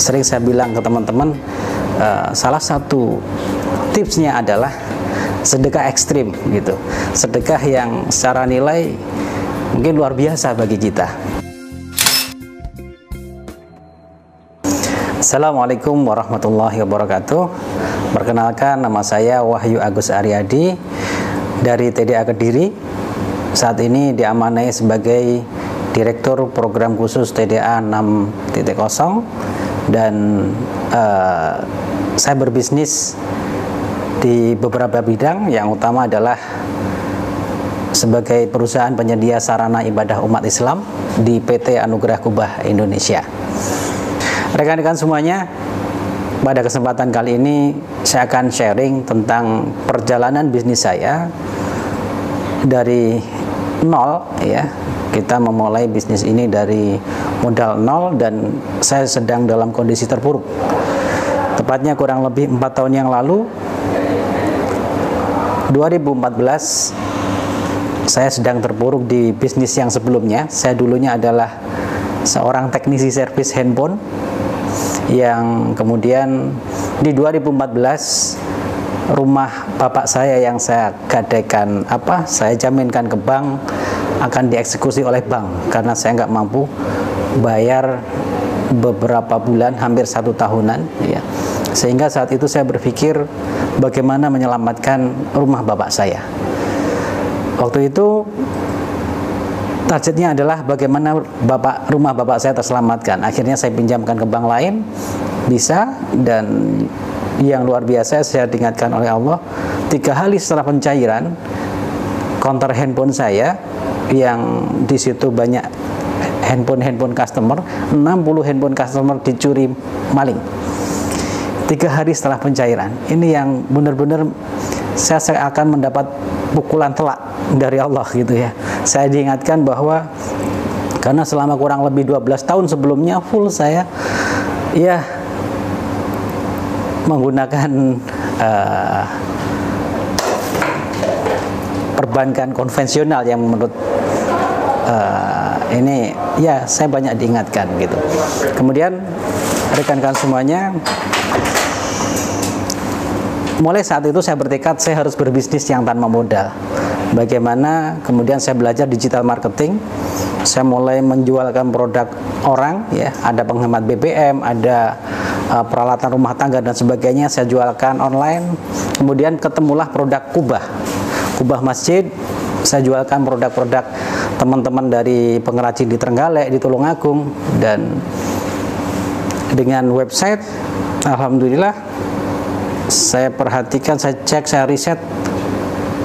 sering saya bilang ke teman-teman uh, salah satu tipsnya adalah sedekah ekstrim gitu. Sedekah yang secara nilai mungkin luar biasa bagi kita. Assalamualaikum warahmatullahi wabarakatuh. Perkenalkan nama saya Wahyu Agus Aryadi dari TDA Kediri. Saat ini diamanai sebagai Direktur Program Khusus TDA 6.0 dan uh, saya berbisnis di beberapa bidang yang utama adalah sebagai perusahaan penyedia sarana ibadah umat Islam di PT Anugerah Kubah Indonesia. Rekan-rekan semuanya, pada kesempatan kali ini saya akan sharing tentang perjalanan bisnis saya dari nol ya kita memulai bisnis ini dari modal nol dan saya sedang dalam kondisi terpuruk. Tepatnya kurang lebih empat tahun yang lalu 2014 saya sedang terpuruk di bisnis yang sebelumnya. Saya dulunya adalah seorang teknisi servis handphone yang kemudian di 2014 rumah bapak saya yang saya gadaikan apa saya jaminkan ke bank akan dieksekusi oleh bank karena saya nggak mampu bayar beberapa bulan hampir satu tahunan ya. Sehingga saat itu saya berpikir bagaimana menyelamatkan rumah bapak saya. Waktu itu targetnya adalah bagaimana bapak rumah bapak saya terselamatkan. Akhirnya saya pinjamkan ke bank lain bisa dan yang luar biasa saya diingatkan oleh Allah tiga hari setelah pencairan konter handphone saya yang di situ banyak handphone-handphone customer 60 handphone customer dicuri maling. Tiga hari setelah pencairan ini yang benar-benar saya, saya akan mendapat pukulan telak dari Allah gitu ya. Saya diingatkan bahwa karena selama kurang lebih 12 tahun sebelumnya full saya ya menggunakan uh, perbankan konvensional yang menurut uh, ini ya saya banyak diingatkan gitu. Kemudian rekan-rekan semuanya mulai saat itu saya bertekad saya harus berbisnis yang tanpa modal. Bagaimana kemudian saya belajar digital marketing, saya mulai menjualkan produk orang ya, ada penghemat BBM, ada uh, peralatan rumah tangga dan sebagainya saya jualkan online. Kemudian ketemulah produk Kubah. Kubah Masjid saya jualkan produk-produk teman-teman dari pengrajin di Trenggalek, di Tulungagung dan dengan website alhamdulillah saya perhatikan, saya cek, saya riset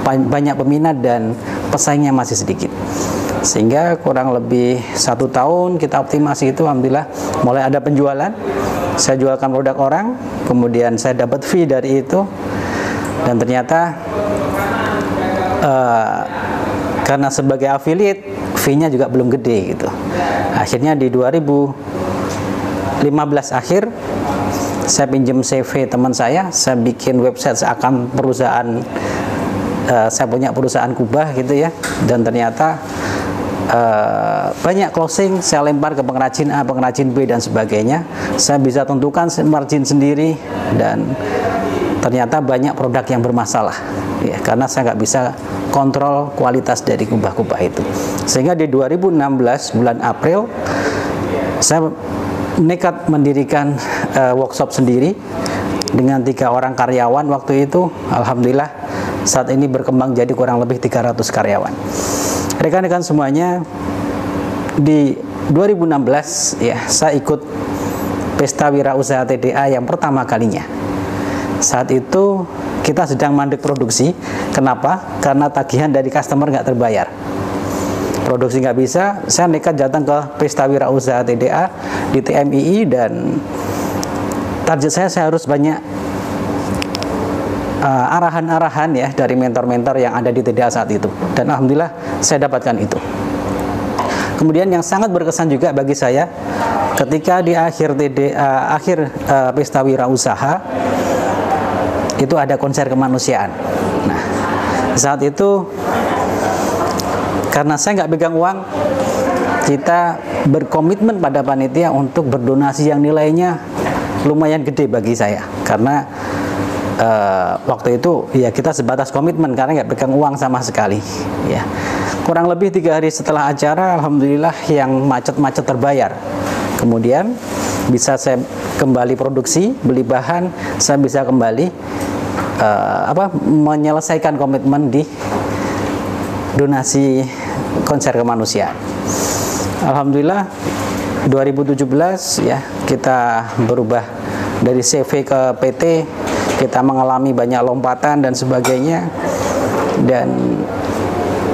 banyak peminat dan pesaingnya masih sedikit. Sehingga kurang lebih satu tahun kita optimasi itu alhamdulillah mulai ada penjualan. Saya jualkan produk orang kemudian saya dapat fee dari itu. Dan ternyata uh, karena sebagai affiliate fee-nya juga belum gede gitu. Akhirnya di 2015 akhir saya pinjam CV teman saya, saya bikin website seakan perusahaan uh, saya punya perusahaan kubah gitu ya dan ternyata uh, banyak closing saya lempar ke pengrajin A, pengrajin B dan sebagainya. Saya bisa tentukan margin sendiri dan ternyata banyak produk yang bermasalah ya karena saya nggak bisa kontrol kualitas dari kubah-kubah itu. Sehingga di 2016 bulan April saya nekat mendirikan uh, workshop sendiri dengan tiga orang karyawan waktu itu. Alhamdulillah saat ini berkembang jadi kurang lebih 300 karyawan. Rekan-rekan semuanya di 2016 ya saya ikut pesta wirausaha TDA yang pertama kalinya. Saat itu kita sedang mandek produksi. Kenapa? Karena tagihan dari customer nggak terbayar. Produksi nggak bisa, saya nekat datang ke Pesta Wirausaha TDA di TMII dan target saya saya harus banyak uh, arahan-arahan uh, ya dari mentor-mentor yang ada di TDA saat itu. Dan alhamdulillah saya dapatkan itu. Kemudian yang sangat berkesan juga bagi saya ketika di akhir TDA akhir uh, Pesta Wirausaha itu ada konser kemanusiaan. Nah, saat itu karena saya nggak pegang uang, kita berkomitmen pada panitia untuk berdonasi yang nilainya lumayan gede bagi saya. Karena uh, waktu itu ya kita sebatas komitmen karena nggak pegang uang sama sekali ya. Kurang lebih tiga hari setelah acara alhamdulillah yang macet-macet terbayar. Kemudian bisa saya kembali produksi beli bahan saya bisa kembali uh, apa menyelesaikan komitmen di donasi konser kemanusiaan. Alhamdulillah 2017 ya kita berubah dari CV ke PT kita mengalami banyak lompatan dan sebagainya. Dan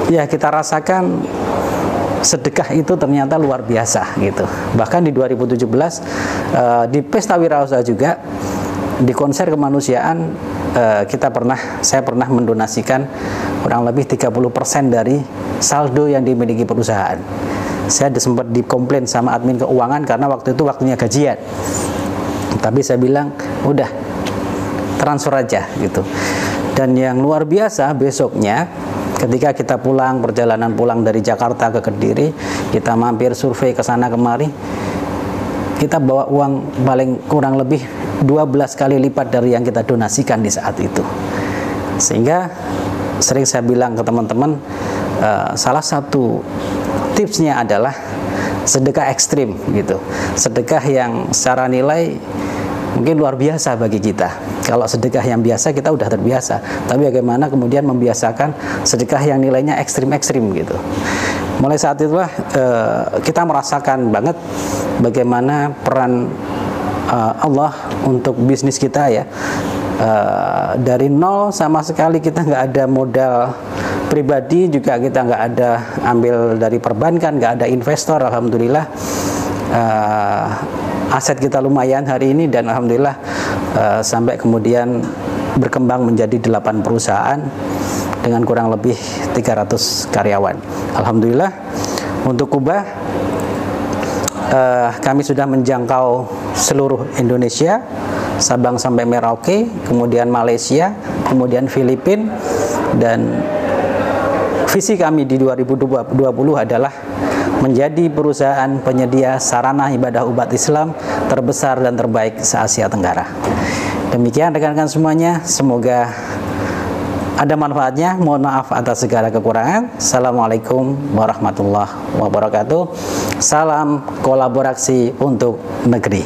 ya kita rasakan sedekah itu ternyata luar biasa gitu. Bahkan di 2017 uh, eh, di pesta wirausaha juga di konser kemanusiaan uh, kita pernah saya pernah mendonasikan kurang lebih 30% dari saldo yang dimiliki perusahaan saya sempat dikomplain sama admin keuangan karena waktu itu waktunya gajian tapi saya bilang udah transfer aja gitu. Dan yang luar biasa besoknya ketika kita pulang perjalanan pulang dari Jakarta ke Kediri, kita mampir survei ke sana kemari, kita bawa uang paling kurang lebih 12 kali lipat dari yang kita donasikan di saat itu. Sehingga sering saya bilang ke teman-teman uh, salah satu tipsnya adalah sedekah ekstrim gitu. Sedekah yang secara nilai mungkin luar biasa bagi kita. Kalau sedekah yang biasa kita udah terbiasa, tapi bagaimana kemudian membiasakan sedekah yang nilainya ekstrim-ekstrim gitu. Mulai saat itulah uh, kita merasakan banget bagaimana peran uh, Allah untuk bisnis kita ya. Uh, dari nol sama sekali kita nggak ada modal pribadi juga kita nggak ada ambil dari perbankan nggak ada investor alhamdulillah uh, aset kita lumayan hari ini dan alhamdulillah uh, sampai kemudian berkembang menjadi 8 perusahaan dengan kurang lebih 300 karyawan. Alhamdulillah untuk Kuba uh, kami sudah menjangkau seluruh Indonesia, Sabang sampai Merauke, kemudian Malaysia, kemudian Filipina dan visi kami di 2020 adalah menjadi perusahaan penyedia sarana ibadah umat Islam terbesar dan terbaik se-Asia Tenggara. Demikian rekan-rekan semuanya, semoga ada manfaatnya. Mohon maaf atas segala kekurangan. Assalamualaikum warahmatullahi wabarakatuh. Salam kolaborasi untuk negeri.